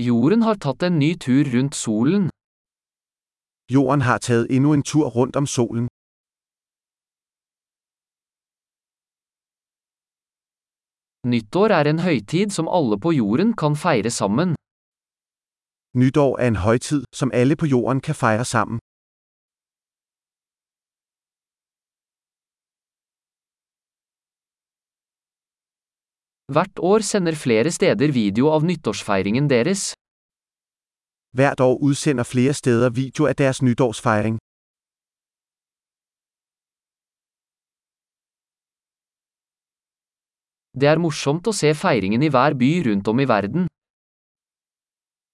Jorden har tatt en ny tur rundt solen. Jorden har taget endnu en tur rundt om solen. Nyttår er en høytid som alle på jorden kan feire sammen. Nytår er en højtid, som alle på jorden kan fejre sammen. Hvert år sender flere steder video av nyttårsfeiringen deres. Hvert år udsender flere steder video af deres nytårsfejring. Det er morsomt å se feiringen i hver by rundt om i verden.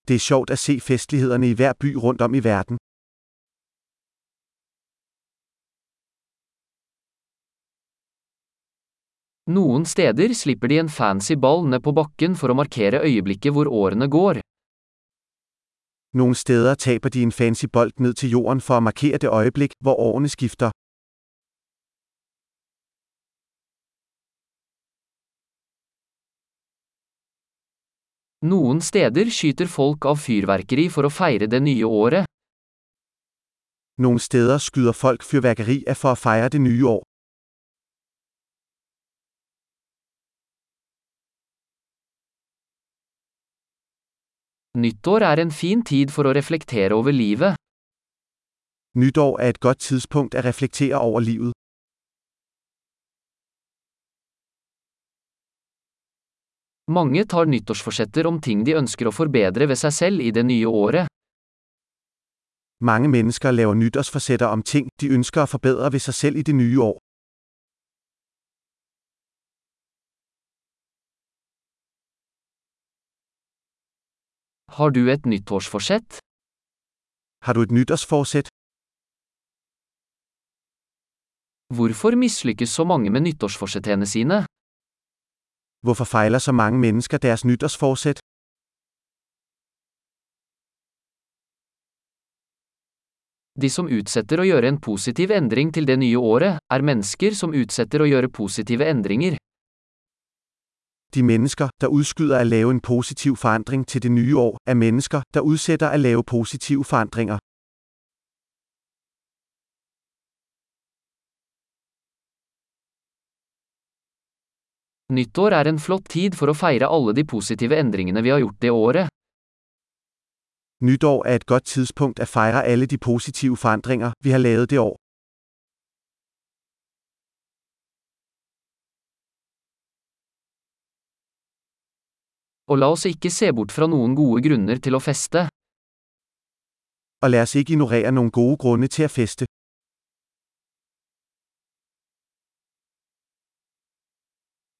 Det er sjovt at se festlighederne i hver by rundt om i verden. Noen steder slipper de en fancy ball ned på bakken for å markere øyeblikket hvor årene går. Nogle steder taber de en fancy bold ned til jorden for at markere det øjeblik, hvor årene skifter. Noen steder skyter folk av fyrverkeri for å feire det nye året. Nogle steder skyder folk fyrværkeri af for at fejre det nye år. Nyttår er en fin tid for å reflektere over livet. Nytår er et godt tidspunkt at reflektere over livet. Mange tar nyttårsforsetter om ting de ønsker å forbedre ved seg selv i det nye året. Mange mennesker laver nytårsforsætter om ting, de ønsker at forbedre ved sig selv i det nye år. Har du et nyttårsforsett? Har du et nytårsforsæt? Hvorfor mislykkes så mange med nyttårsforsettene sine? Hvorfor fejler så mange mennesker deres nytårsforsæt? De som utsetter å gjøre en positiv endring til det nye året, er mennesker som utsetter å gjøre positive endringer. De mennesker, der udskyder at lave en positiv forandring til det nye år, er mennesker, der udsætter at lave positive forandringer. Nyttår er en flott tid for å feire alle de positive endringene vi har gjort det året. Nytår er et godt tidspunkt at fejre alle de positive forandringer, vi har lavet det år. Og la os ikke se bort fra noen gode grunner til å feste. Og lad os ikke ignorere nogle gode grunde til at feste.